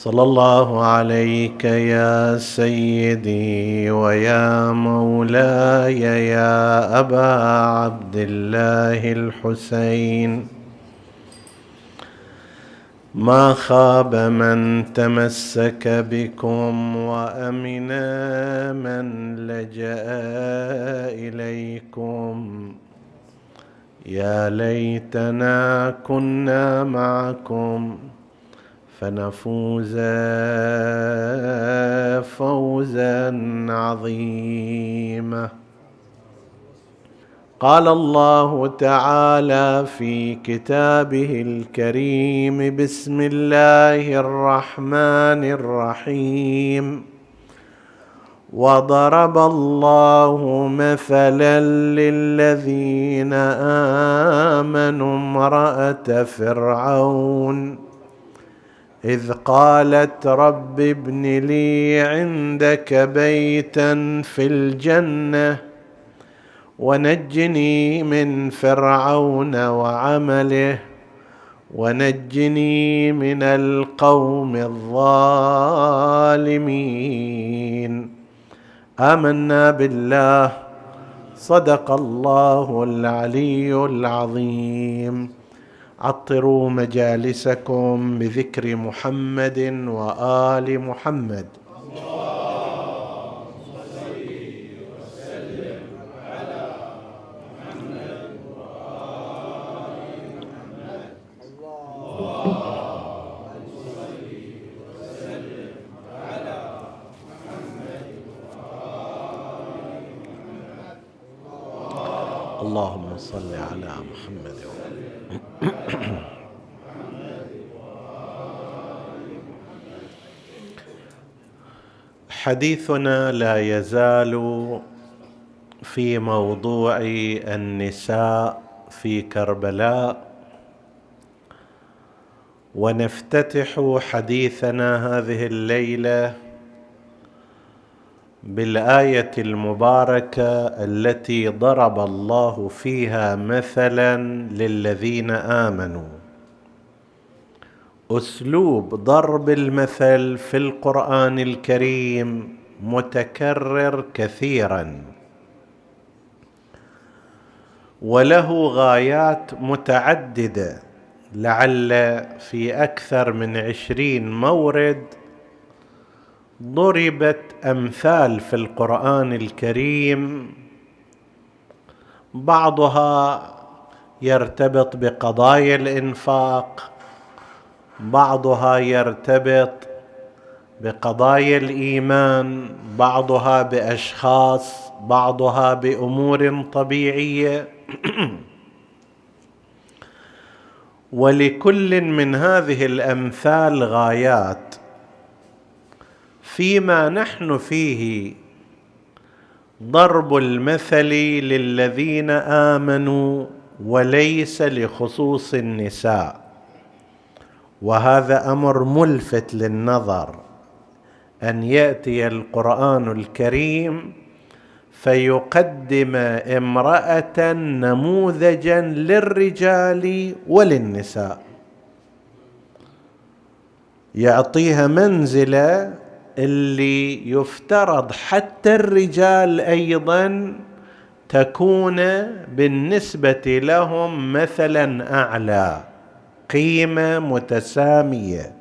صلى الله عليك يا سيدي ويا مولاي يا أبا عبد الله الحسين. ما خاب من تمسك بكم وأمن من لجأ إليكم. يا ليتنا كنا معكم. فنفوز فوزا عظيما. قال الله تعالى في كتابه الكريم بسم الله الرحمن الرحيم. وضرب الله مثلا للذين آمنوا امرأة فرعون. إذ قالت رب ابن لي عندك بيتا في الجنة ونجني من فرعون وعمله ونجني من القوم الظالمين. آمنا بالله. صدق الله العلي العظيم. عطروا مجالسكم بذكر محمد وآل محمد اللهم صل على محمد حديثنا لا يزال في موضوع النساء في كربلاء. ونفتتح حديثنا هذه الليلة بالآية المباركة التي ضرب الله فيها مثلا للذين آمنوا. أسلوب ضرب المثل في القرآن الكريم متكرر كثيرا. وله غايات متعددة لعل في أكثر من عشرين مورد ضربت أمثال في القرآن الكريم بعضها يرتبط بقضايا الإنفاق بعضها يرتبط بقضايا الإيمان بعضها بأشخاص بعضها بأمور طبيعية. ولكل من هذه الأمثال غايات فيما نحن فيه ضرب المثل للذين آمنوا وليس لخصوص النساء. وهذا أمر ملفت للنظر أن يأتي القرآن الكريم فيقدم امرأة نموذجا للرجال وللنساء. يعطيها منزله اللي يفترض حتى الرجال أيضا تكون بالنسبة لهم مثلا أعلى. قيمة متسامية.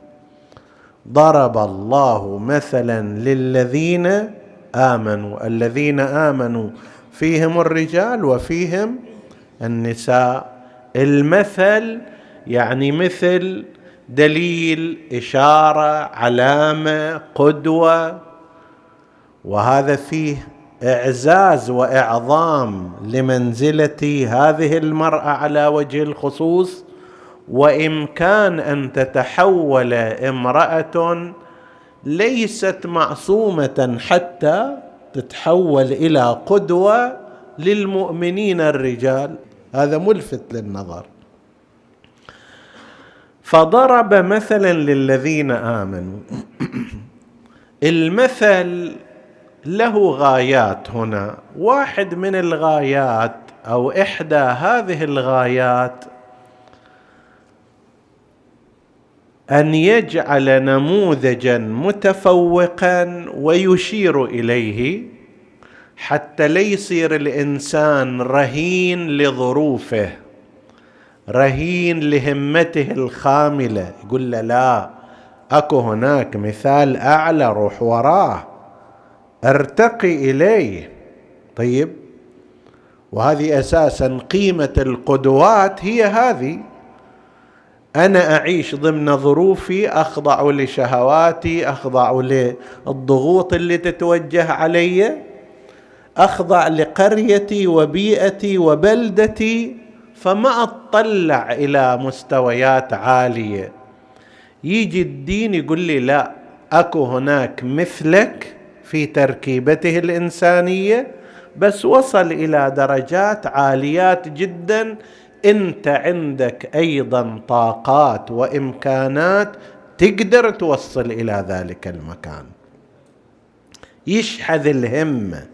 ضرب الله مثلا للذين آمنوا. الذين آمنوا فيهم الرجال وفيهم النساء. المثل يعني مثل دليل إشارة علامة قدوة. وهذا فيه إعزاز وإعظام لمنزلة هذه المرأة على وجه الخصوص. وامكان أن تتحول امرأة ليست معصومة حتى تتحول إلى قدوة للمؤمنين الرجال. هذا ملفت للنظر. فضرب مثلا للذين آمنوا. المثل له غايات هنا. واحد من الغايات أو إحدى هذه الغايات أن يجعل نموذجا متفوقا ويشير إليه حتى لا يصير الإنسان رهين لظروفه رهين لهمته الخاملة. يقول له لا أكو هناك مثال أعلى روح وراه أرتقي إليه. طيب وهذه أساسا قيمة القدوات هي هذه. أنا أعيش ضمن ظروفي أخضع لشهواتي أخضع للضغوط اللي تتوجه علي أخضع لقريتي وبيئتي وبلدتي فما أطلع إلى مستويات عالية. يجي الدين يقول لي لا أكو هناك مثلك في تركيبته الإنسانية بس وصل إلى درجات عاليات جدا انت عندك أيضا طاقات وامكانات تقدر توصل إلى ذلك المكان. يشحذ الهمه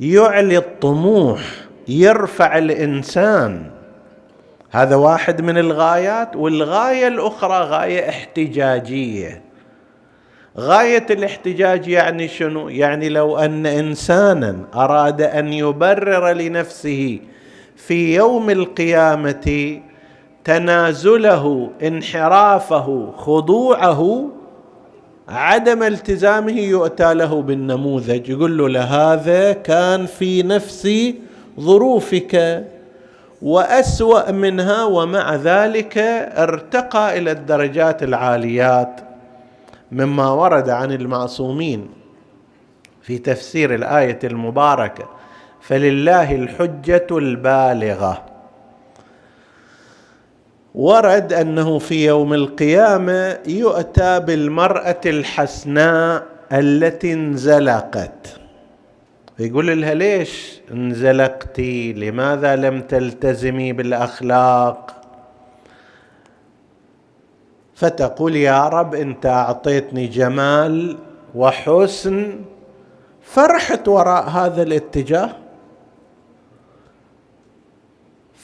يعلي الطموح يرفع الانسان. هذا واحد من الغايات والغاية الاخرى غاية احتجاجية. غاية الاحتجاج يعني شنو؟ يعني لو ان انسانا اراد ان يبرر لنفسه في يوم القيامة تنازله انحرافه خضوعه عدم التزامه يؤتى له بالنموذج. يقول له لهذا كان في نفس ظروفك وأسوأ منها ومع ذلك ارتقى إلى الدرجات العاليات. مما ورد عن المعصومين في تفسير الآية المباركة. فلله الحجة البالغة. ورد أنه في يوم القيامة يؤتى بالمرأة الحسناء التي انزلقت. يقول لها ليش انزلقتي؟ لماذا لم تلتزمي بالأخلاق؟ فتقول يا رب أنت أعطيتني جمال وحسن فرحت وراء هذا الاتجاه.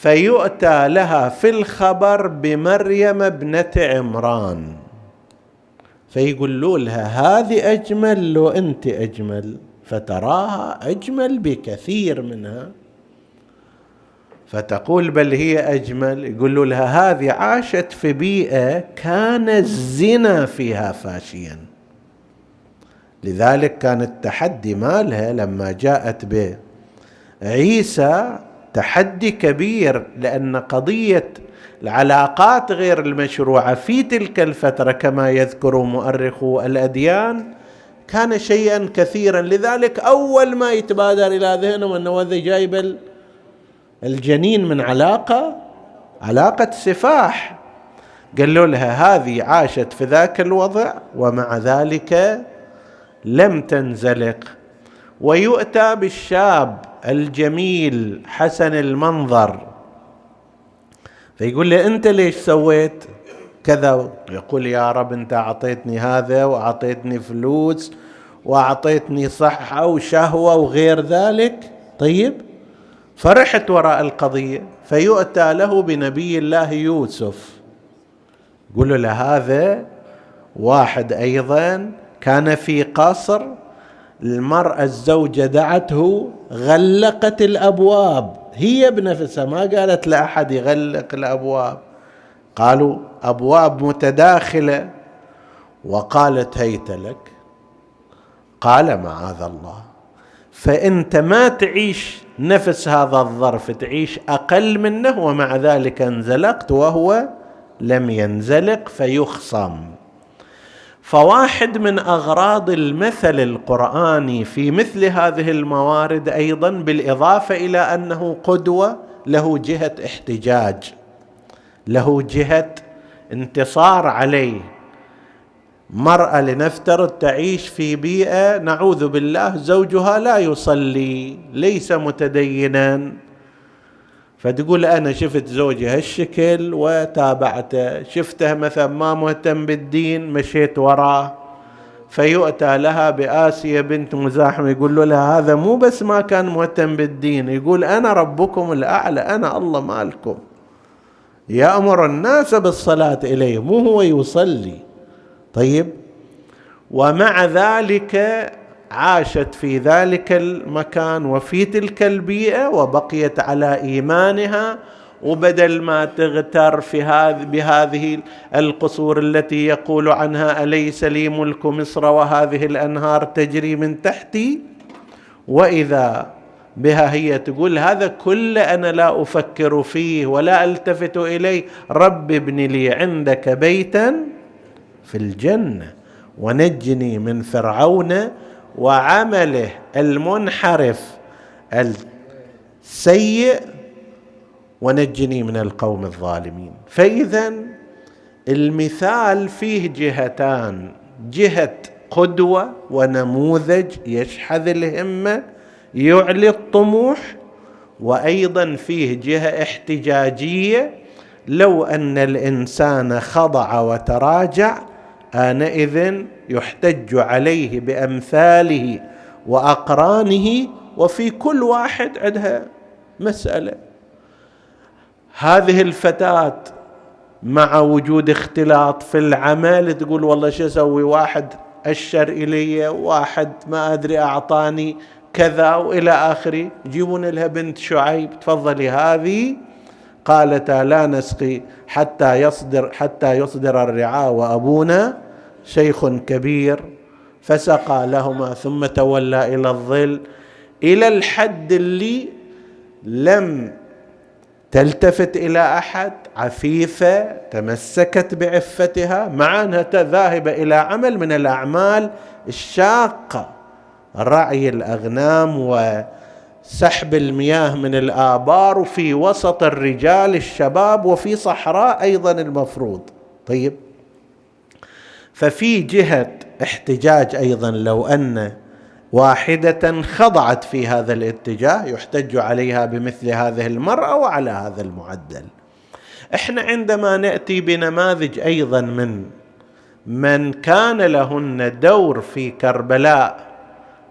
فيؤتى لها في الخبر بمريم ابنة عمران. فيقولوا لها هذه أجمل لو أنت أجمل فتراها أجمل بكثير منها. فتقول بل هي أجمل. يقول لها هذه عاشت في بيئة كان الزنا فيها فاشيا. لذلك كان التحدي مالها لما جاءت بعيسى تحدي كبير لأن قضية العلاقات غير المشروعة في تلك الفترة كما يذكر مؤرخو الأديان كان شيئا كثيرا. لذلك أول ما يتبادر إلى ذهنهم أنه هذا جايب الجنين من علاقة علاقة سفاح. قالوا لها هذه عاشت في ذاك الوضع ومع ذلك لم تنزلق. ويؤتى بالشاب الجميل حسن المنظر. فيقول لي أنت ليش سويت كذا؟ يقول يا رب أنت أعطيتني هذا وأعطيتني فلوس وأعطيتني صحة وشهوة وغير ذلك. طيب. فرحت وراء القضية فيؤتى له بنبي الله يوسف. يقول له هذا واحد أيضا كان في قصر المرأة الزوجة دعته غلقت الأبواب. هي بنفسها ما قالت لأحد يغلق الأبواب. قالوا أبواب متداخلة. وقالت هيت لك. قال معاذ الله. فإنت ما تعيش نفس هذا الظرف تعيش أقل منه ومع ذلك انزلقت وهو لم ينزلق فيخصم. فواحد من أغراض المثل القرآني في مثل هذه الموارد أيضا بالإضافة إلى أنه قدوة له جهة احتجاج له جهة انتصار عليه. مرأة لنفترض تعيش في بيئة نعوذ بالله زوجها لا يصلي ليس متدينا. فتقول أنا شفت زوجي هالشكل وتابعته. شفته مثلا ما مهتم بالدين مشيت وراه. فيؤتى لها بآسية بنت مزاحم يقول لها هذا مو بس ما كان مهتم بالدين. يقول أنا ربكم الأعلى أنا الله مالكم. يأمر الناس بالصلاة إليه مو هو يصلي. طيب. ومع ذلك عاشت في ذلك المكان وفي تلك البيئة وبقيت على إيمانها وبدل ما تغتر في هذه بهذه القصور التي يقول عنها أليس لي ملك مصر وهذه الأنهار تجري من تحتي؟ وإذا بها هي تقول هذا كله أنا لا أفكر فيه ولا ألتفت إليه رب ابن لي عندك بيتا في الجنة ونجني من فرعون وعمله المنحرف السيء ونجني من القوم الظالمين. فإذا المثال فيه جهتان جهة قدوة ونموذج يشحذ الهمة يعلي الطموح وأيضا فيه جهة احتجاجية. لو أن الإنسان خضع وتراجع آنئذ يحتج عليه بأمثاله وأقرانه وفي كل واحد عندها مسألة. هذه الفتاة مع وجود اختلاط في العمل تقول والله شو أسوي؟ واحد أشر إلي واحد ما أدري أعطاني كذا وإلى آخره. يجيبون لها بنت شعيب تفضلي هذه. قالتا لا نسقي حتى يصدر حتى يصدر الرعاء وأبونا. شيخ كبير فسقى لهما ثم تولى إلى الظل. إلى الحد اللي لم تلتفت إلى أحد عفيفة تمسكت بعفتها مع أنها ذاهبة إلى عمل من الأعمال الشاقة. رعي الأغنام وسحب المياه من الآبار وفي وسط الرجال الشباب وفي صحراء أيضا المفروض. طيب ففي جهة احتجاج أيضا لو أن واحدة خضعت في هذا الاتجاه يحتج عليها بمثل هذه المرأة وعلى هذا المعدل. إحنا عندما نأتي بنماذج أيضا من من كان لهن دور في كربلاء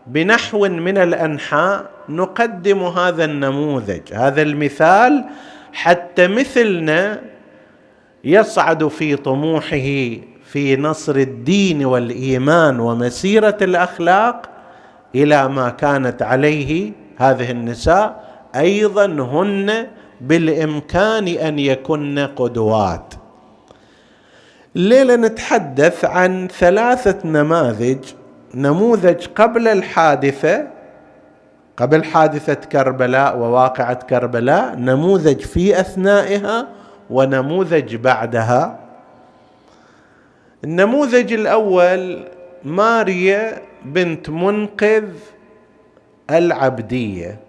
بنحو من الأنحاء نقدم هذا النموذج هذا المثال حتى مثلنا يصعد في طموحه في نصر الدين والإيمان ومسيرة الأخلاق إلى ما كانت عليه هذه النساء. أيضا هن بالإمكان أن يكن قدوات. الليلة نتحدث عن ثلاثة نماذج نموذج قبل الحادثة قبل حادثة كربلاء وواقعة كربلاء نموذج في أثنائها ونموذج بعدها. النموذج الأول ماريا بنت منقذ العبدية.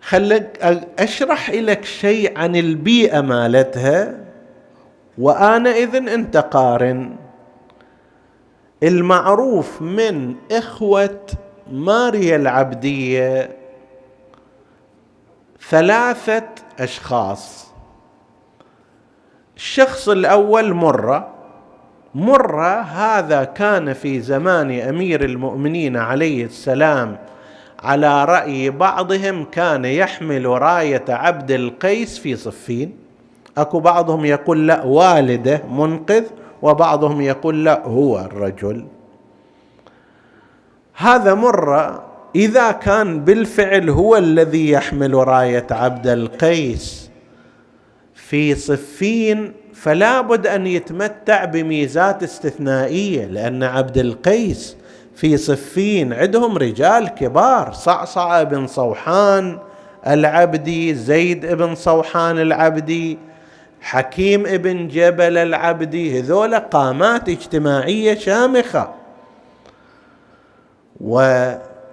خلك أشرح لك شيء عن البيئة مالتها وانئذ أنت قارن. المعروف من إخوة ماريا العبدية ثلاثة أشخاص. الشخص الأول مرة. مرة هذا كان في زمان أمير المؤمنين عليه السلام. على رأي بعضهم كان يحمل راية عبد القيس في صفين. أكو بعضهم يقول لا والده منقذ وبعضهم يقول لا هو الرجل. هذا مرة إذا كان بالفعل هو الذي يحمل راية عبد القيس. في صفين فلا بد أن يتمتع بميزات استثنائية لأن عبد القيس في صفين عندهم رجال كبار صعصعة بن صوحان العبدي زيد بن صوحان العبدي حكيم ابن جبل العبدي هذول قامات اجتماعية شامخة. و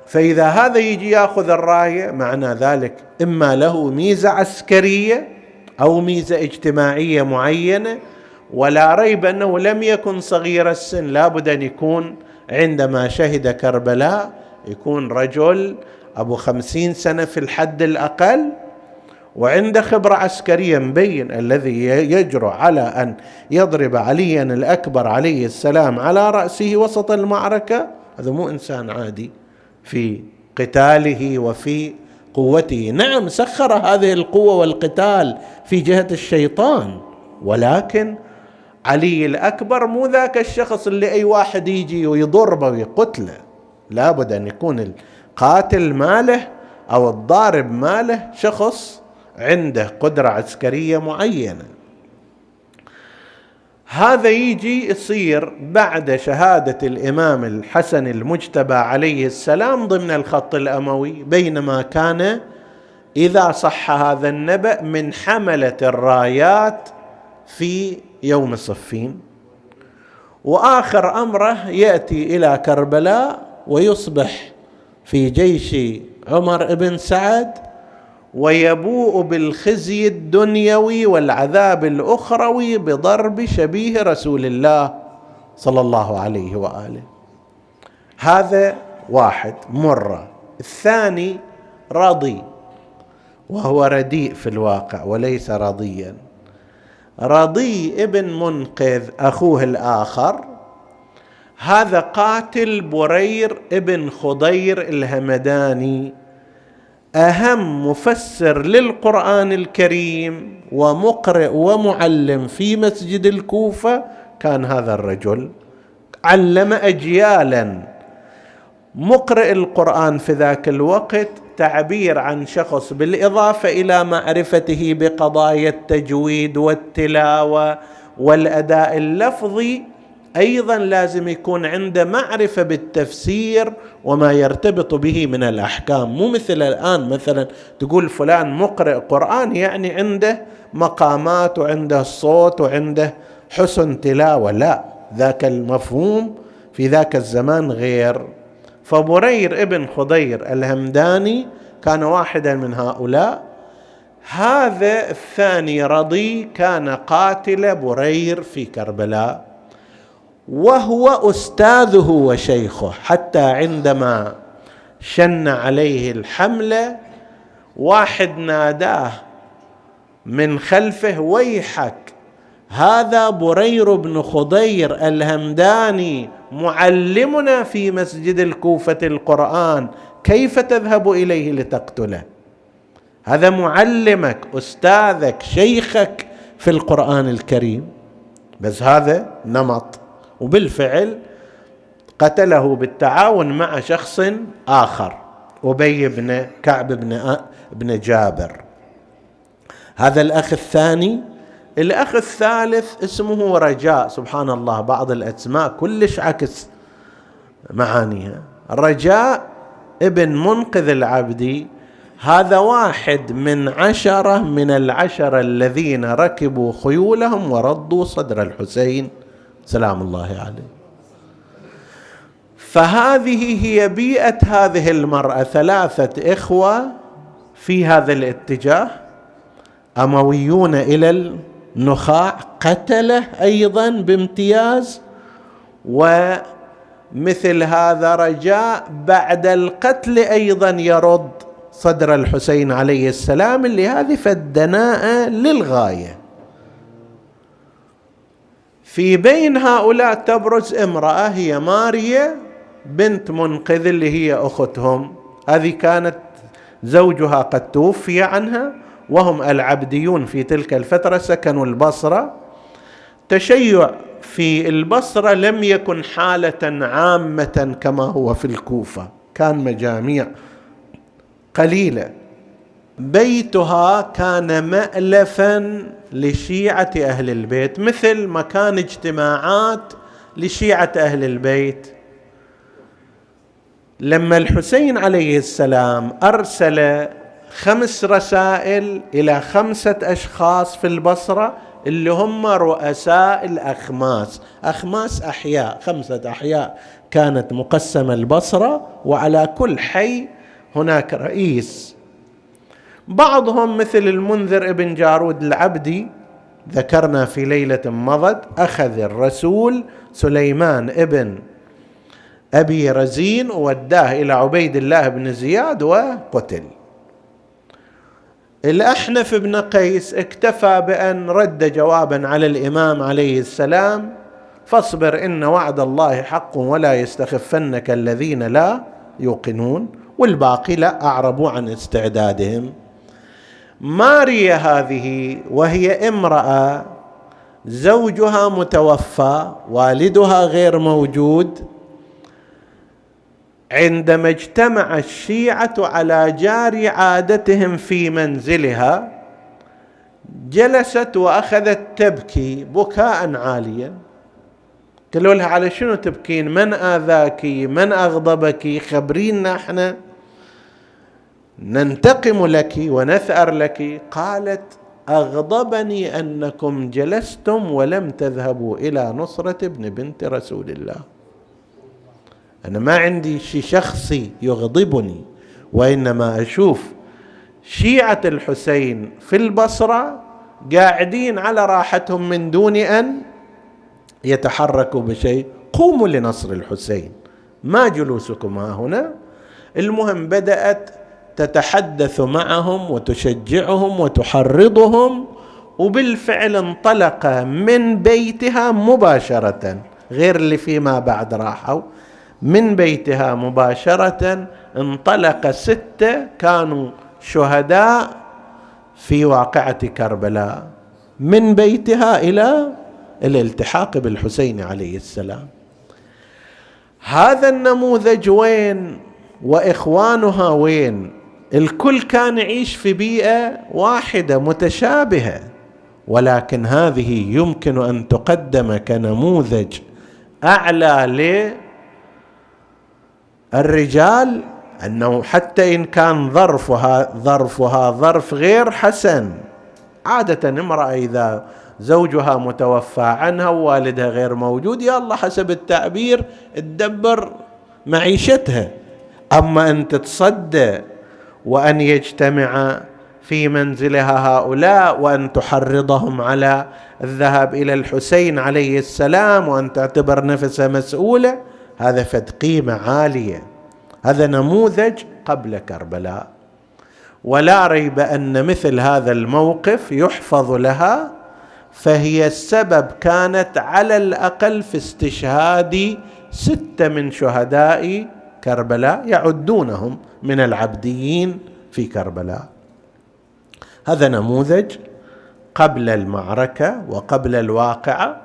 فاذا هذا يجي يأخذ الراية معنى ذلك إما له ميزة عسكرية أو ميزة اجتماعية معينة ولا ريب أنه لم يكن صغير السن. لابد أن يكون عندما شهد كربلاء يكون رجل أبو خمسين سنة في الحد الأقل وعنده خبرة عسكرية مبين الذي يجرؤ على أن يضرب عليا الأكبر عليه السلام على رأسه وسط المعركة. هذا مو إنسان عادي في قتاله وفي قوته. نعم سخر هذه القوة والقتال في جهة الشيطان ولكن علي الأكبر مو ذاك الشخص اللي أي واحد يجي ويضربه ويقتله لابد أن يكون القاتل ماله أو الضارب ماله شخص عنده قدرة عسكرية معينة. هذا يجي يصير بعد شهادة الإمام الحسن المجتبى عليه السلام ضمن الخط الأموي بينما كان إذا صح هذا النبأ من حملة الرايات في يوم صفين وآخر أمره يأتي إلى كربلاء ويصبح في جيش عمر بن سعد ويبوء بالخزي الدنيوي والعذاب الأخروي بضرب شبيه رسول الله صلى الله عليه وآله. هذا واحد. مرة. الثاني رضي وهو رديء في الواقع وليس رضيا. رضي ابن منقذ أخوه الآخر. هذا قاتل برير ابن خضير الهمداني. أهم مفسر للقرآن الكريم ومقرئ ومعلم في مسجد الكوفة كان هذا الرجل. علم اجيالا. مقرئ القرآن في ذاك الوقت تعبير عن شخص بالإضافة إلى معرفته بقضايا التجويد والتلاوة والأداء اللفظي أيضا لازم يكون عنده معرفة بالتفسير وما يرتبط به من الأحكام. مو مثل الآن مثلا تقول فلان مقرئ قرآن يعني عنده مقامات وعنده الصوت وعنده حسن تلاوة. لا ذاك المفهوم في ذاك الزمان غير. فبرير ابن خضير الهمداني كان واحدا من هؤلاء. هذا الثاني رضي كان قاتل برير في كربلاء. وهو أستاذه وشيخه حتى عندما شن عليه الحمله واحد ناداه من خلفه ويحك هذا برير بن خضير الهمداني معلمنا في مسجد الكوفة القرآن كيف تذهب إليه لتقتله؟ هذا معلمك أستاذك شيخك في القرآن الكريم. بس هذا نمط. وبالفعل قتله بالتعاون مع شخص آخر أبي بن كعب بن بن جابر. هذا الأخ الثاني الأخ الثالث اسمه رجاء سبحان الله بعض الأسماء كلش عكس معانيها. رجاء ابن منقذ العبدي هذا واحد من عشرة من العشرة الذين ركبوا خيولهم وردوا صدر الحسين. سلام الله عليه. فهذه هي بيئة هذه المرأة ثلاثة إخوة في هذا الاتجاه أمويون إلى النخاع قتلة أيضا بامتياز ومثل هذا رجاء بعد القتل أيضا يرد صدر الحسين عليه السلام اللي هذه فالدناءه للغاية. في بين هؤلاء تبرز امرأة هي ماريا بنت منقذ اللي هي أختهم. هذه كانت زوجها قد توفي عنها وهم العبديون في تلك الفترة سكنوا البصرة. تشيع في البصرة لم يكن حالة عامة كما هو في الكوفة. كان مجاميع قليلة. بيتها كان مألفا لشيعة أهل البيت مثل مكان اجتماعات لشيعة أهل البيت. لما الحسين عليه السلام أرسل خمس رسائل إلى خمسة أشخاص في البصرة اللي هم رؤساء الأخماس. أخماس أحياء خمسة أحياء كانت مقسمة البصرة وعلى كل حي هناك رئيس. بعضهم مثل المنذر ابن جارود العبدي ذكرنا في ليلة مضت أخذ الرسول سليمان ابن أبي رزين ووداه إلى عبيد الله بن زياد وقتل. الأحنف بن قيس اكتفى بأن رد جوابا على الإمام عليه السلام فاصبر إن وعد الله حق ولا يستخفنك الذين لا يوقنون والباقي لا اعربوا عن استعدادهم. ماريا هذه؟ وهي امرأة زوجها متوفى والدها غير موجود. عندما اجتمع الشيعة على جار عادتهم في منزلها جلست وأخذت تبكي بكاء عاليا. قالوا لها على شنو تبكين؟ من اذاك من اغضبك خبرينا إحنا. ننتقم لك ونثأر لك. قالت أغضبني أنكم جلستم ولم تذهبوا إلى نصرة ابن بنت رسول الله. أنا ما عندي شيء شخصي يغضبني وإنما أشوف شيعة الحسين في البصرة قاعدين على راحتهم من دون أن يتحركوا بشيء. قوموا لنصر الحسين ما جلوسكم ها هنا. المهم بدأت تتحدث معهم وتشجعهم وتحرضهم وبالفعل انطلق من بيتها مباشرة غير اللي فيما بعد راحوا من بيتها مباشرة انطلق ستة كانوا شهداء في واقعة كربلاء من بيتها إلى الالتحاق بالحسين عليه السلام. هذا النموذج وين؟ وإخوانها وين؟ الكل كان يعيش في بيئة واحدة متشابهة ولكن هذه يمكن أن تقدم كنموذج أعلى للرجال أنه حتى إن كان ظرفها ظرفها ظرف غير حسن عادة امرأة إذا زوجها متوفى عنها ووالدها غير موجود يا الله حسب التعبير تدبر معيشتها. أما أن تتصدى وأن يجتمع في منزلها هؤلاء وأن تحرضهم على الذهاب إلى الحسين عليه السلام وأن تعتبر نفسها مسؤولة هذا فد قيمة عالية. هذا نموذج قبل كربلاء. ولا ريب أن مثل هذا الموقف يحفظ لها فهي السبب كانت على الأقل في استشهاد ستة من شهداء كربلاء يعدونهم من العبديين في كربلاء. هذا نموذج قبل المعركة وقبل الواقعة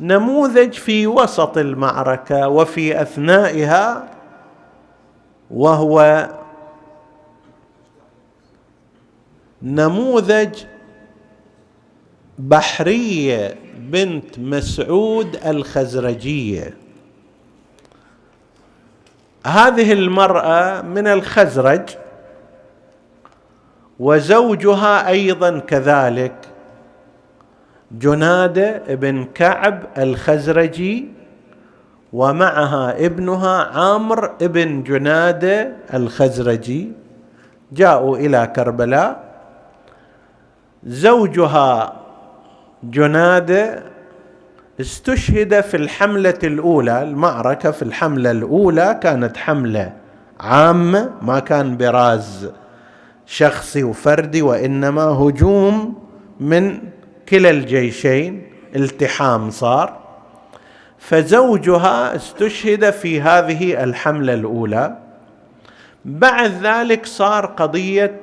نموذج في وسط المعركة وفي أثنائها وهو نموذج بحرية بنت مسعود الخزرجية. هذه المرأة من الخزرج وزوجها أيضا كذلك. جنادة بن كعب الخزرجي ومعها ابنها عامر بن جنادة الخزرجي. جاءوا إلى كربلاء. زوجها جنادة استشهد في الحملة الأولى المعركة في الحملة الأولى كانت حملة عامة ما كان براز شخصي وفردي وإنما هجوم من كلا الجيشين التحام صار. فزوجها استشهد في هذه الحملة الأولى. بعد ذلك صار قضية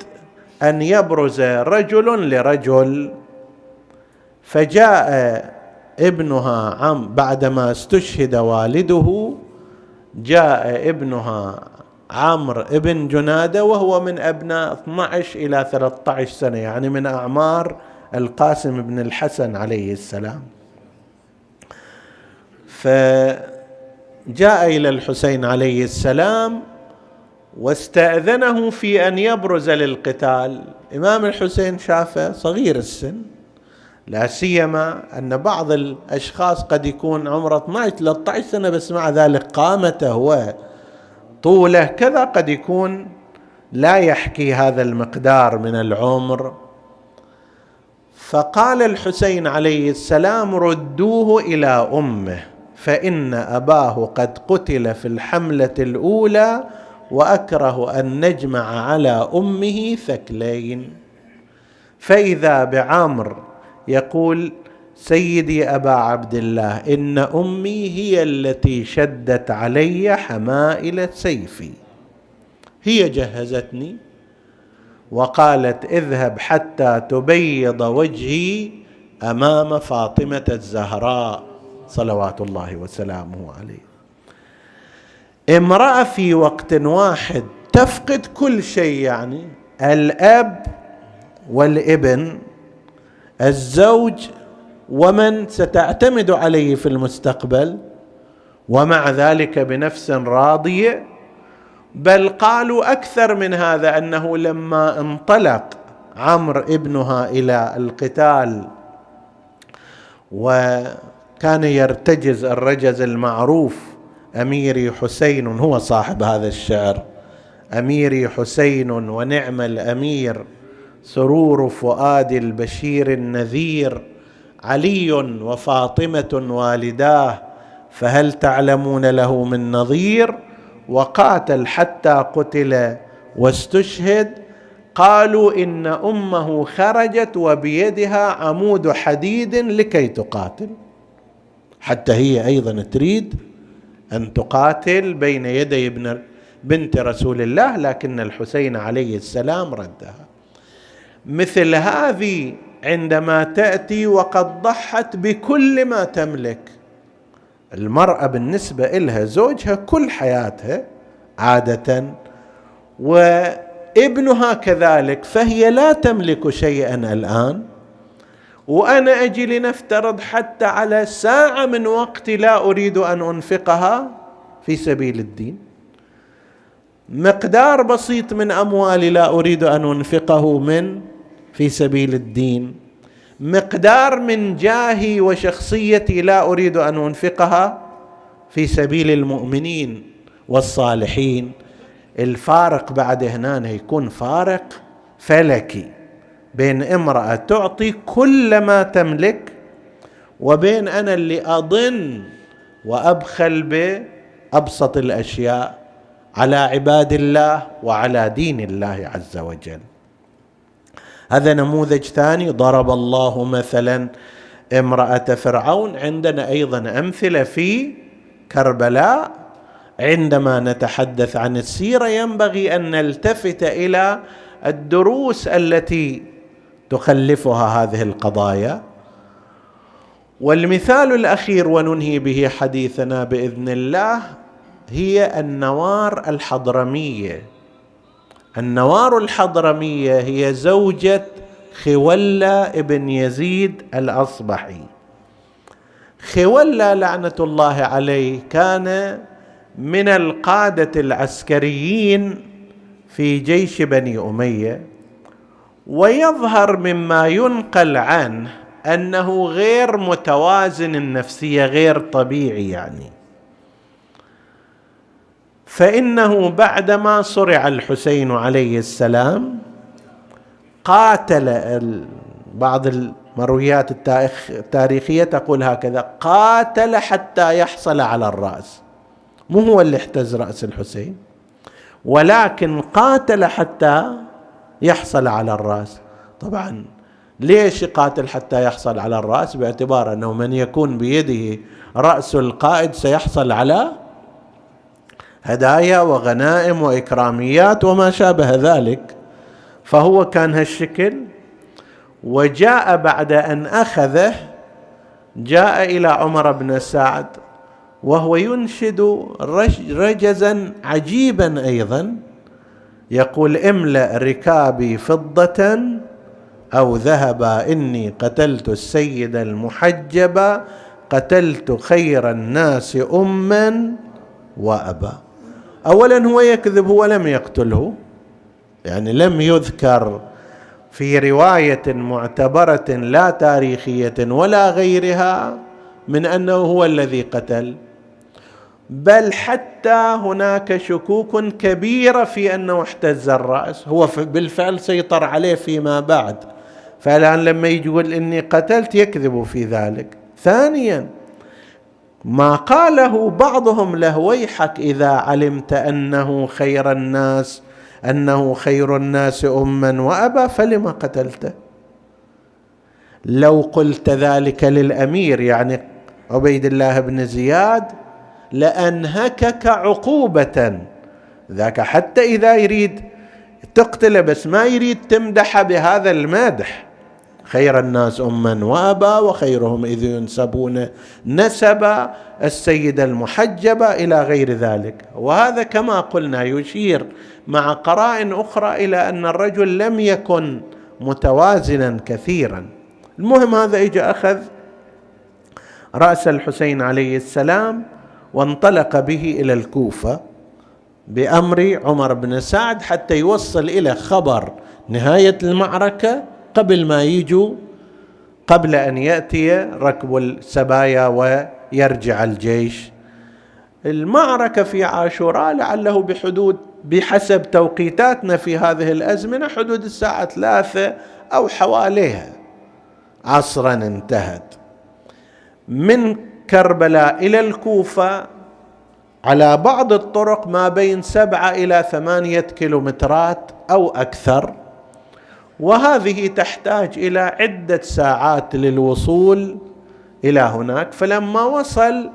أن يبرز رجل لرجل فجاء ابنها عم بعدما استشهد والده جاء ابنها عمرو ابن جنادة وهو من أبناء 12 إلى 13 سنة يعني من أعمار القاسم بن الحسن عليه السلام. فجاء إلى الحسين عليه السلام واستأذنه في أن يبرز للقتال. إمام الحسين شافه صغير السن. لا سيما أن بعض الأشخاص قد يكون عمره 12 13 سنة بس مع ذلك قامته وطوله كذا قد يكون لا يحكي هذا المقدار من العمر. فقال الحسين عليه السلام ردوه إلى أمه فإن أباه قد قتل في الحملة الأولى وأكره أن نجمع على أمه ثكلين. فإذا بعمر يقول سيدي أبا عبد الله إن أمي هي التي شدت علي حمائل سيفي. هي جهزتني وقالت اذهب حتى تبيض وجهي أمام فاطمة الزهراء صلوات الله وسلامه عليه. امرأة في وقت واحد تفقد كل شيء يعني الأب والابن الزوج ومن ستعتمد عليه في المستقبل ومع ذلك بنفس راضية بل قالوا أكثر من هذا أنه لما انطلق عمرو ابنها إلى القتال وكان يرتجز الرجز المعروف أميري حسين هو صاحب هذا الشعر أميري حسين ونعم الأمير سرور فؤاد البشير النذير علي وفاطمة والداه فهل تعلمون له من نظير؟ وقاتل حتى قتل واستشهد. قالوا إن أمه خرجت وبيدها عمود حديد لكي تقاتل. حتى هي أيضا تريد أن تقاتل بين يدي ابن بنت رسول الله لكن الحسين عليه السلام ردها. مثل هذه عندما تأتي وقد ضحت بكل ما تملك. المرأة بالنسبة إلها زوجها كل حياتها عادة وابنها كذلك فهي لا تملك شيئا الآن. وأنا أجي لنفترض حتى على ساعة من وقتي لا أريد أن أنفقها في سبيل الدين. مقدار بسيط من أموالي لا أريد أن أنفقه من في سبيل الدين. مقدار من جاهي وشخصيتي لا أريد أن أنفقها في سبيل المؤمنين والصالحين. الفارق بعد هنا يكون فارق فلكي بين امرأة تعطي كل ما تملك وبين أنا اللي أضن وأبخل بأبسط الأشياء على عباد الله وعلى دين الله عز وجل. هذا نموذج ثاني. ضرب الله مثلا امرأة فرعون عندنا أيضا أمثلة في كربلاء. عندما نتحدث عن السيرة ينبغي أن نلتفت إلى الدروس التي تخلفها هذه القضايا. والمثال الأخير وننهي به حديثنا بإذن الله هي النوار الحضرمية. النوار الحضرمية هي زوجة خولة ابن يزيد الأصبحي. خولة لعنة الله عليه كان من القادة العسكريين في جيش بني أمية ويظهر مما ينقل عنه أنه غير متوازن النفسية غير طبيعي يعني. فإنه بعدما صرع الحسين عليه السلام قاتل بعض المرويات التاريخية تقول هكذا قاتل حتى يحصل على الرأس. مو هو اللي احتز رأس الحسين ولكن قاتل حتى يحصل على الرأس. طبعا ليش يقاتل حتى يحصل على الرأس؟ باعتبار أنه من يكون بيده رأس القائد سيحصل على هدايا وغنائم وإكراميات وما شابه ذلك. فهو كان هالشكل وجاء بعد أن أخذه جاء إلى عمر بن سعد وهو ينشد رجزا عجيبا أيضا يقول املأ ركابي فضة أو ذهبا إني قتلت السيد المحجب قتلت خير الناس اما وابا. اولا هو يكذب هو لم يقتله. يعني لم يذكر في رواية معتبرة لا تاريخية ولا غيرها من أنه هو الذي قتل. بل حتى هناك شكوك كبيرة في أنه احتز الرأس. هو بالفعل سيطر عليه فيما بعد. فالآن لما يقول إني قتلت يكذب في ذلك. ثانيا ما قاله بعضهم له ويحك إذا علمت أنه خير الناس أنه خير الناس أما وأبا فلم قتلته؟ لو قلت ذلك للأمير يعني عبيد الله بن زياد لأنهكك عقوبة. ذاك حتى إذا يريد تقتله بس ما يريد تمدح بهذا المدح. خير الناس أما وأبا وخيرهم إذ ينسبون. نسب السيدة المحجبة إلى غير ذلك. وهذا كما قلنا يشير مع قرائن أخرى إلى أن الرجل لم يكن متوازنا كثيرا. المهم هذا إجا أخذ رأس الحسين عليه السلام وانطلق به إلى الكوفة بأمر عمر بن سعد حتى يوصل إلى خبر نهاية المعركة قبل ما يجوا قبل أن يأتي ركب السبايا ويرجع الجيش. المعركة في عاشوراء لعله بحدود بحسب توقيتاتنا في هذه الأزمنة حدود الساعة ثلاثة أو حواليها. عصرا انتهت. من كربلاء إلى الكوفة على بعض الطرق ما بين سبعة إلى ثمانية كيلومترات أو أكثر. وهذه تحتاج إلى عدة ساعات للوصول إلى هناك. فلما وصل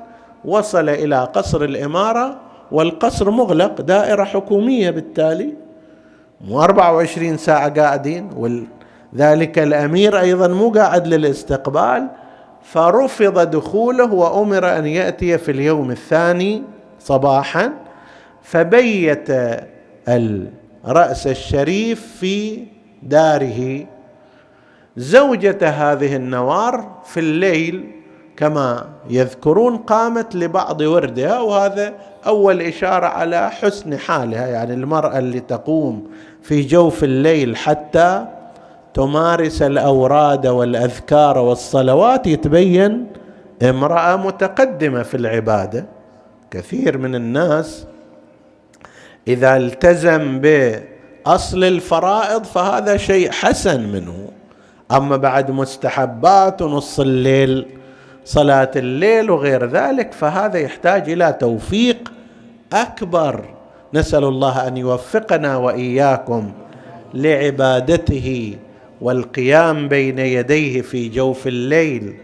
وصل إلى قصر الإمارة والقصر مغلق دائرة حكومية بالتالي مو 24 ساعة قاعدين وذلك الأمير أيضا مو قاعد للاستقبال فرفض دخوله وأمر أن يأتي في اليوم الثاني صباحا. فبيت الرأس الشريف في داره. زوجة هذه النوار في الليل كما يذكرون قامت لبعض وردها وهذا أول إشارة على حسن حالها يعني المرأة اللي تقوم في جوف الليل حتى تمارس الأوراد والأذكار والصلوات يتبين امرأة متقدمة في العبادة. كثير من الناس إذا التزم ب أصل الفرائض فهذا شيء حسن منه. أما بعد مستحبات ونص الليل صلاة الليل وغير ذلك فهذا يحتاج إلى توفيق أكبر. نسأل الله أن يوفقنا وإياكم لعبادته والقيام بين يديه في جوف الليل.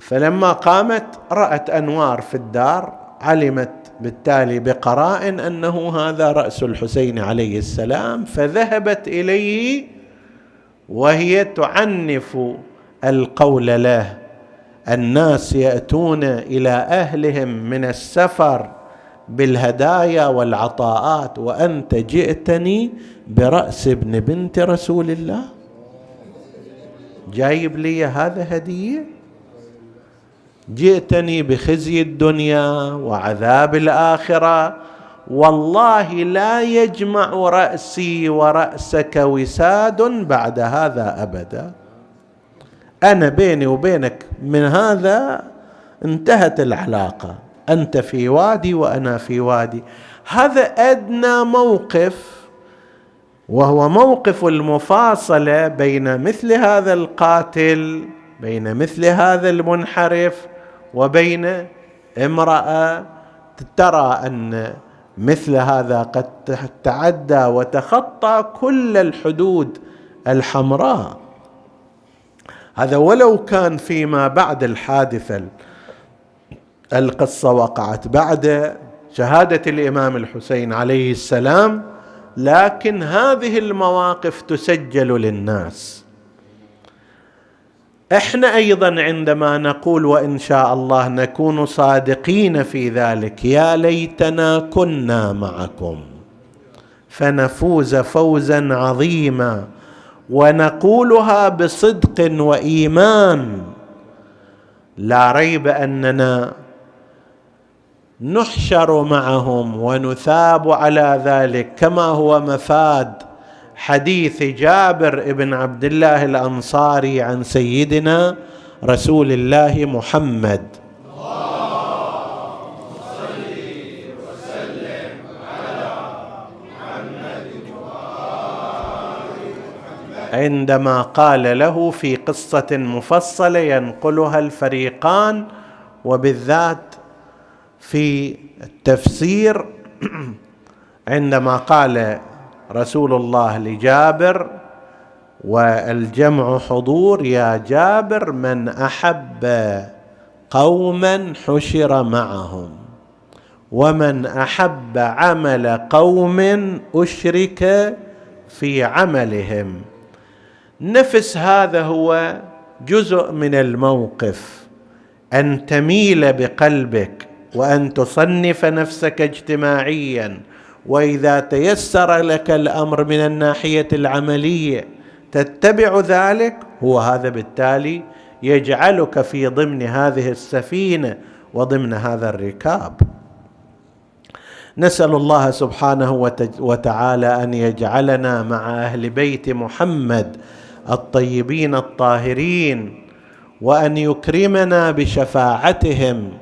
فلما قامت رأت أنوار في الدار علمت بالتالي بقرائن أنه هذا رأس الحسين عليه السلام فذهبت إليه وهي تعنف القول له. الناس يأتون إلى أهلهم من السفر بالهدايا والعطاءات وأنت جئتني برأس ابن بنت رسول الله؟ جايب لي هذا هدية؟ جئتني بخزي الدنيا وعذاب الآخرة. والله لا يجمع رأسي ورأسك وساد بعد هذا أبدا. أنا بيني وبينك من هذا انتهت العلاقة. أنت في وادي وأنا في وادي. هذا أدنى موقف وهو موقف المفاصلة بين مثل هذا القاتل بين مثل هذا المنحرف وبين امرأة ترى أن مثل هذا قد تعدى وتخطى كل الحدود الحمراء. هذا ولو كان فيما بعد الحادثه القصة وقعت بعد شهادة الإمام الحسين عليه السلام لكن هذه المواقف تسجل للناس. إحنا أيضا عندما نقول وإن شاء الله نكون صادقين في ذلك يا ليتنا كنا معكم. فنفوز فوزا عظيما. ونقولها بصدق وإيمان. لا ريب أننا نحشر معهم ونثاب على ذلك كما هو مفاد. حديث جابر بن عبد الله الأنصاري عن سيدنا رسول الله محمد. عندما قال له في قصة مفصلة ينقلها الفريقان وبالذات في التفسير عندما قال رسول الله لجابر والجمع حضور يا جابر من أحب قوما حشر معهم ومن أحب عمل قوم أشرك في عملهم. نفس هذا هو جزء من الموقف أن تميل بقلبك وأن تصنف نفسك اجتماعيا وإذا تيسر لك الأمر من الناحية العملية تتبع ذلك هو هذا بالتالي يجعلك في ضمن هذه السفينة وضمن هذا الركاب. نسأل الله سبحانه وتعالى أن يجعلنا مع أهل بيت محمد الطيبين الطاهرين وأن يكرمنا بشفاعتهم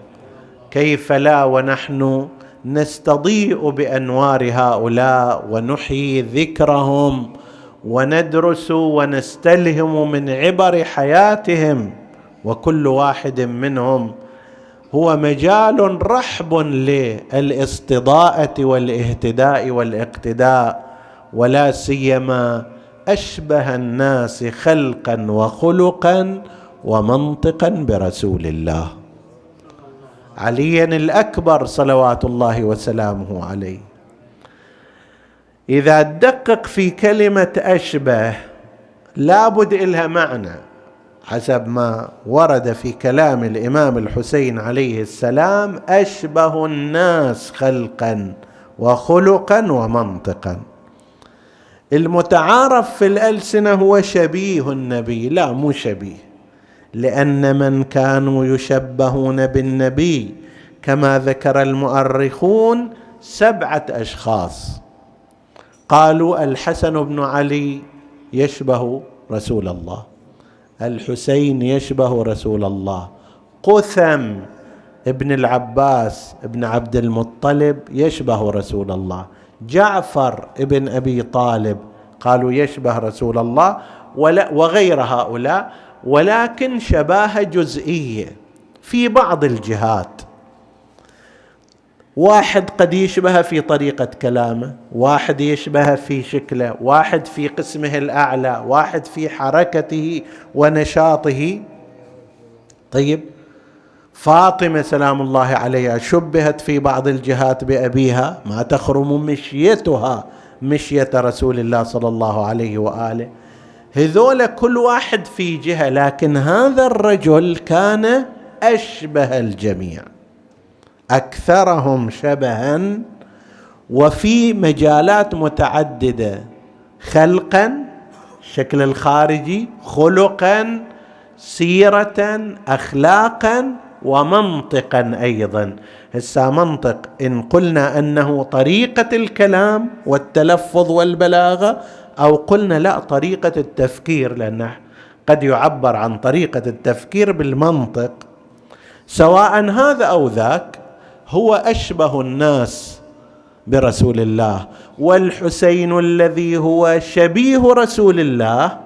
كيف لا ونحن نستضيء بأنوار هؤلاء ونحيي ذكرهم وندرس ونستلهم من عبر حياتهم وكل واحد منهم هو مجال رحب للاستضاءة والاهتداء والاقتداء ولا سيما أشبه الناس خلقا وخلقا ومنطقا برسول الله. عليا الأكبر صلوات الله وسلامه عليه. إذا تدقق في كلمة أشبه لابد إلها معنى حسب ما ورد في كلام الإمام الحسين عليه السلام أشبه الناس خلقا وخلقا ومنطقا. المتعارف في الألسنة هو شبيه النبي لا مو شبيه. لأن من كانوا يشبهون بالنبي كما ذكر المؤرخون سبعة أشخاص. قالوا الحسن بن علي يشبه رسول الله الحسين يشبه رسول الله قثم ابن العباس ابن عبد المطلب يشبه رسول الله جعفر ابن أبي طالب قالوا يشبه رسول الله ولا وغير هؤلاء ولكن شباهه جزئية في بعض الجهات. واحد قد يشبه في طريقة كلامه واحد يشبه في شكله واحد في قسمه الأعلى واحد في حركته ونشاطه. طيب فاطمة سلام الله عليها شبهت في بعض الجهات بأبيها ما تخرم مشيتها مشية رسول الله صلى الله عليه وآله. هذول كل واحد في جهة لكن هذا الرجل كان أشبه الجميع. أكثرهم شبها وفي مجالات متعددة. خلقا الشكل الخارجي خلقا سيره اخلاقا ومنطقا أيضا. هسا منطق. إن قلنا أنه طريقة الكلام والتلفظ والبلاغة أو قلنا لا طريقة التفكير لأنه قد يعبر عن طريقة التفكير بالمنطق. سواء هذا أو ذاك هو أشبه الناس برسول الله. والحسين الذي هو شبيه رسول الله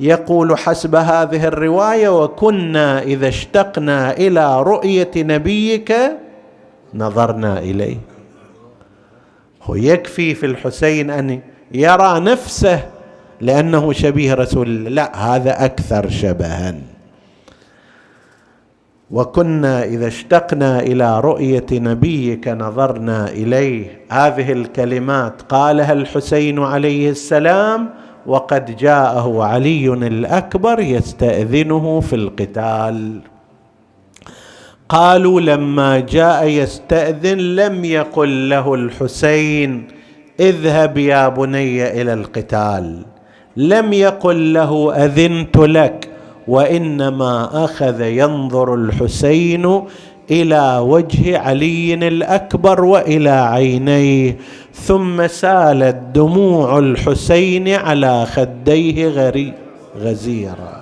يقول حسب هذه الرواية وكنا إذا اشتقنا إلى رؤية نبيك نظرنا إليه. هو يكفي في الحسين أن يرى نفسه لأنه شبيه رسول الله. لا هذا أكثر شبها. وكنا إذا اشتقنا إلى رؤية نبيك نظرنا إليه. هذه الكلمات قالها الحسين عليه السلام وقد جاءه علي الأكبر يستأذنه في القتال. قالوا لما جاء يستأذن لم يقل له الحسين اذهب يا بني إلى القتال. لم يقل له أذنت لك وإنما أخذ ينظر الحسين إلى وجه علي الأكبر وإلى عينيه ثم سالت دموع الحسين على خديه غري غزيرا.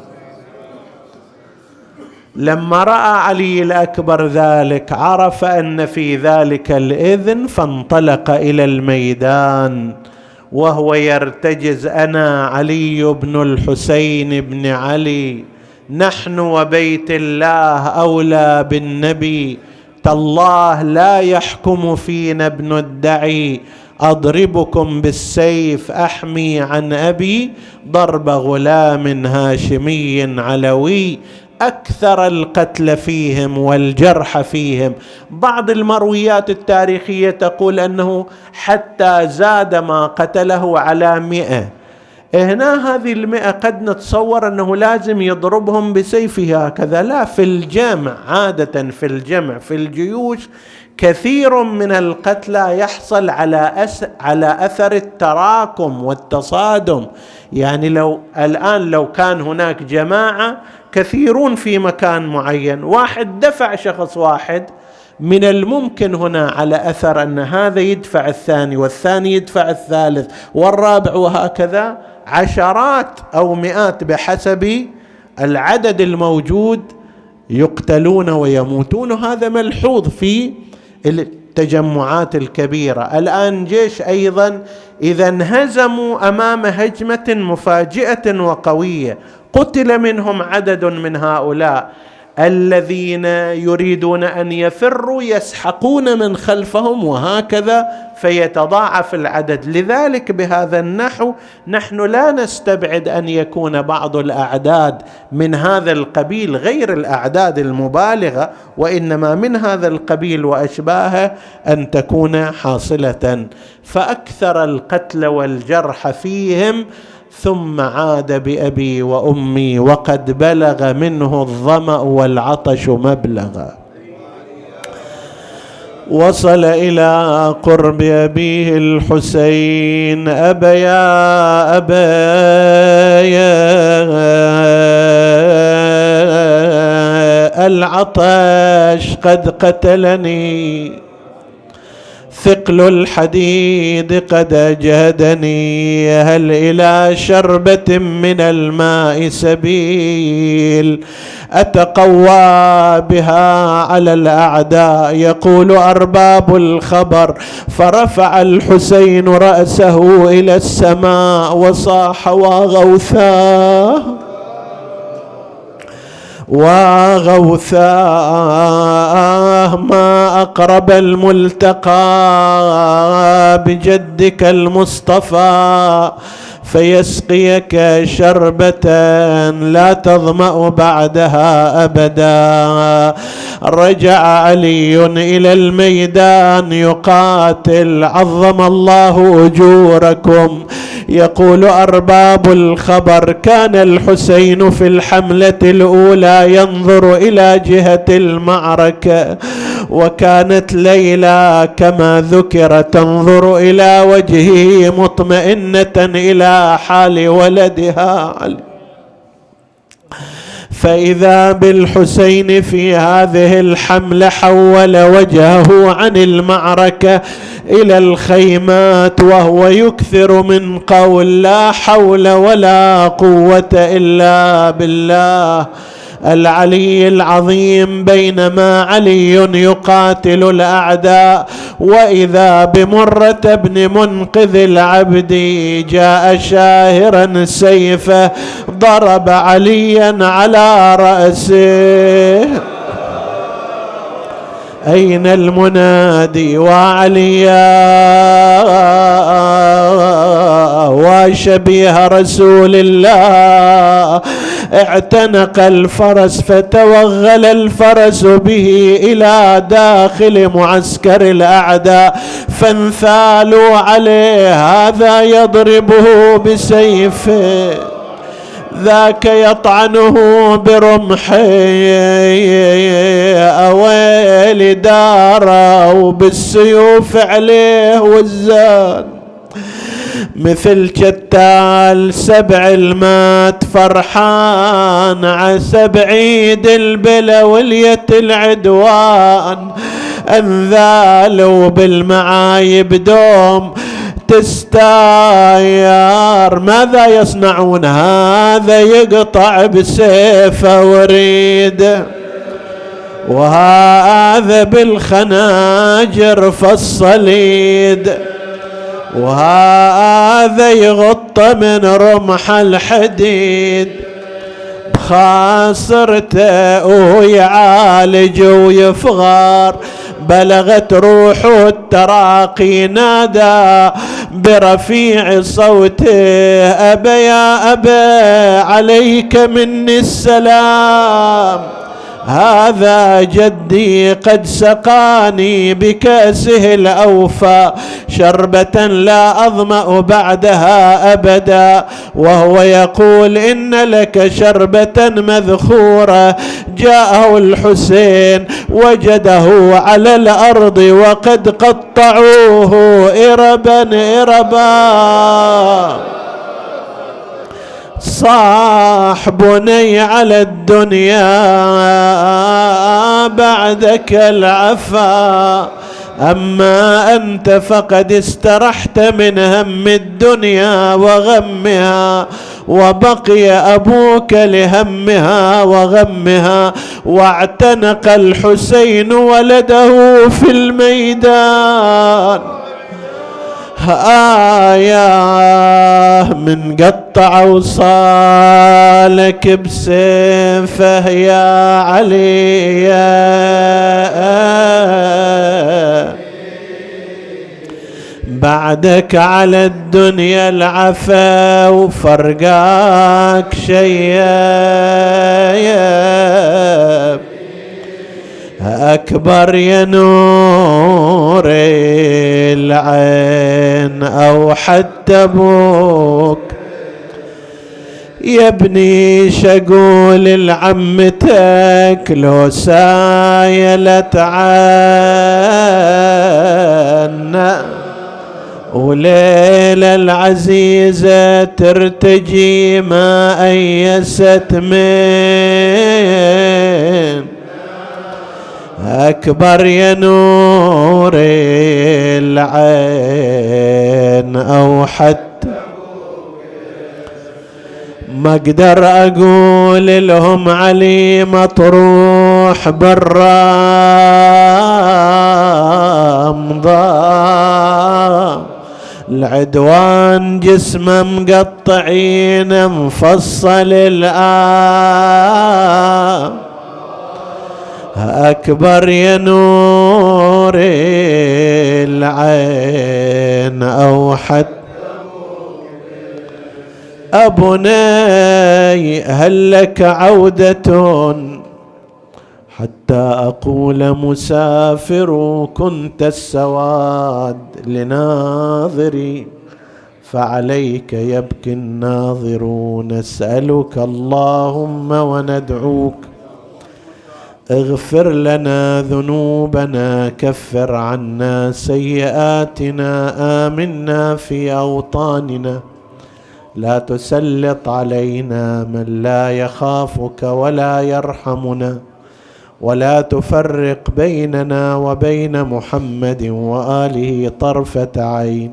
لما رأى علي الأكبر ذلك عرف أن في ذلك الإذن فانطلق إلى الميدان وهو يرتجز أنا علي بن الحسين بن علي نحن وبيت الله أولى بالنبي تالله لا يحكم فينا ابن الدعي أضربكم بالسيف أحمي عن أبي ضرب غلام هاشمي علوي أكثر القتل فيهم والجرح فيهم. بعض المرويات التاريخية تقول أنه حتى زاد ما قتله على مئة. هنا هذه المئة قد نتصور أنه لازم يضربهم بسيفه هكذا. لا في الجمع عادة في الجمع في الجيوش كثير من القتلى يحصل على أس على أثر التراكم والتصادم. يعني لو الآن لو كان هناك جماعة كثيرون في مكان معين. واحد دفع شخص واحد من الممكن هنا على أثر أن هذا يدفع الثاني والثاني يدفع الثالث والرابع وهكذا. عشرات أو مئات بحسب العدد الموجود يقتلون ويموتون. هذا ملحوظ في التجمعات الكبيرة. الآن جيش أيضا إذا انهزموا أمام هجمة مفاجئة وقوية. قتل منهم عدد من هؤلاء. الذين يريدون أن يفروا يسحقون من خلفهم وهكذا فيتضاعف العدد. لذلك بهذا النحو نحن لا نستبعد أن يكون بعض الأعداد من هذا القبيل غير الأعداد المبالغة وإنما من هذا القبيل وأشباهه أن تكون حاصلة. فأكثر القتل والجرح فيهم ثم عاد بأبي وأمي وقد بلغ منه الظمأ والعطش مبلغا. وصل إلى قرب أبيه الحسين ابا يا ابا يا العطش قد قتلني. ثقل الحديد قد اجهدني هل إلى شربة من الماء سبيل؟ أتقوى بها على الأعداء يقول أرباب الخبر فرفع الحسين رأسه إلى السماء وصاح وغوثاه. وغوثاه ما أقرب الملتقى بجدك المصطفى فيسقيك شربة لا تظمأ بعدها أبدا. رجع علي إلى الميدان يقاتل عظم الله أجوركم. يقول أرباب الخبر كان الحسين في الحملة الأولى ينظر إلى جهة المعركة. وكانت ليلى كما ذكر تنظر إلى وجهه مطمئنة إلى حال ولدها. علي فإذا بالحسين في هذه الحمله حول وجهه عن المعركة إلى الخيمات وهو يكثر من قول لا حول ولا قوة إلا بالله. العلي العظيم بينما علي يقاتل الأعداء وإذا بمرة بن منقذ العبد جاء شاهرا سيفه ضرب عليا على رأسه. أين المنادي وعليا؟ وشبيه رسول الله. اعتنق الفرس فتوغل الفرس به إلى داخل معسكر الأعداء فانثالوا عليه هذا يضربه بسيفه ذاك يطعنه برمحه أويل داره وبالسيوف عليه والزان مثل شتال سبع المات فرحان عسى بعيد البلا ولية العدوان. انذالوا بالمعايب دوم تستاير. ماذا يصنعون؟ هذا يقطع بسيفه وريده وهذا بالخناجر فالصليد. وهذا يغط من رمح الحديد. بخاصرته ويعالج ويفغار. بلغت روح التراقي نادى برفيع صوته. أبا يا أبا عليك مني السلام. هذا جدي قد سقاني بكأسه الأوفى شربة لا أظمأ بعدها أبدا. وهو يقول إن لك شربة مذخورة. جاءه الحسين وجده على الأرض وقد قطعوه. إربا إربا. صاح بني على الدنيا بعدك العفا. أما أنت فقد استرحت من هم الدنيا وغمها وبقي أبوك لهمها وغمها. واعتنق الحسين ولده في الميدان. آية من قطع وصالك بسيفه يا علي. بعدك على الدنيا العفا وفرقاك شيء أكبر يا نور العين أو حتى أبوك يا ابني شقول لعمتك لو سايلت عنا. وليلة العزيزة ترتجي ما أيست من أكبر يا نور العين أو حتى ما أقدر أقول لهم علي مطروح بالرمضان. العدوان جسمه مقطعين مفصل الآن. أكبر يا نور العين أو حتى أبني هل لك عودة؟ حتى أقول مسافر كنت السواد لناظري فعليك يبكي الناظرون نسألك اللهم وندعوك. اغفر لنا ذنوبنا كفر عنا سيئاتنا آمنا في أوطاننا. لا تسلط علينا من لا يخافك ولا يرحمنا. ولا تفرق بيننا وبين محمد وآله طرفة عين.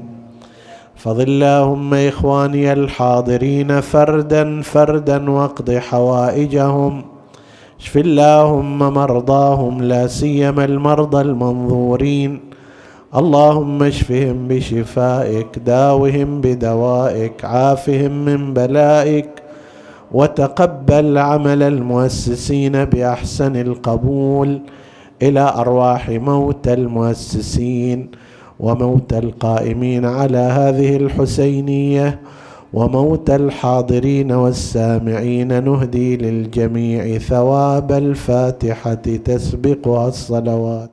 فضل اللهم إخواني الحاضرين فردا فردا واقض حوائجهم. اشف اللهم مرضاهم لا سيما المرضى المنظورين. اللهم اشفهم بشفائك داوهم بدوائك عافهم من بلائك وتقبل عمل المؤسسين بأحسن القبول إلى أرواح موتى المؤسسين وموتى القائمين على هذه الحسينية. وموت الحاضرين والسامعين نهدي للجميع ثواب الفاتحة تسبقها الصلوات.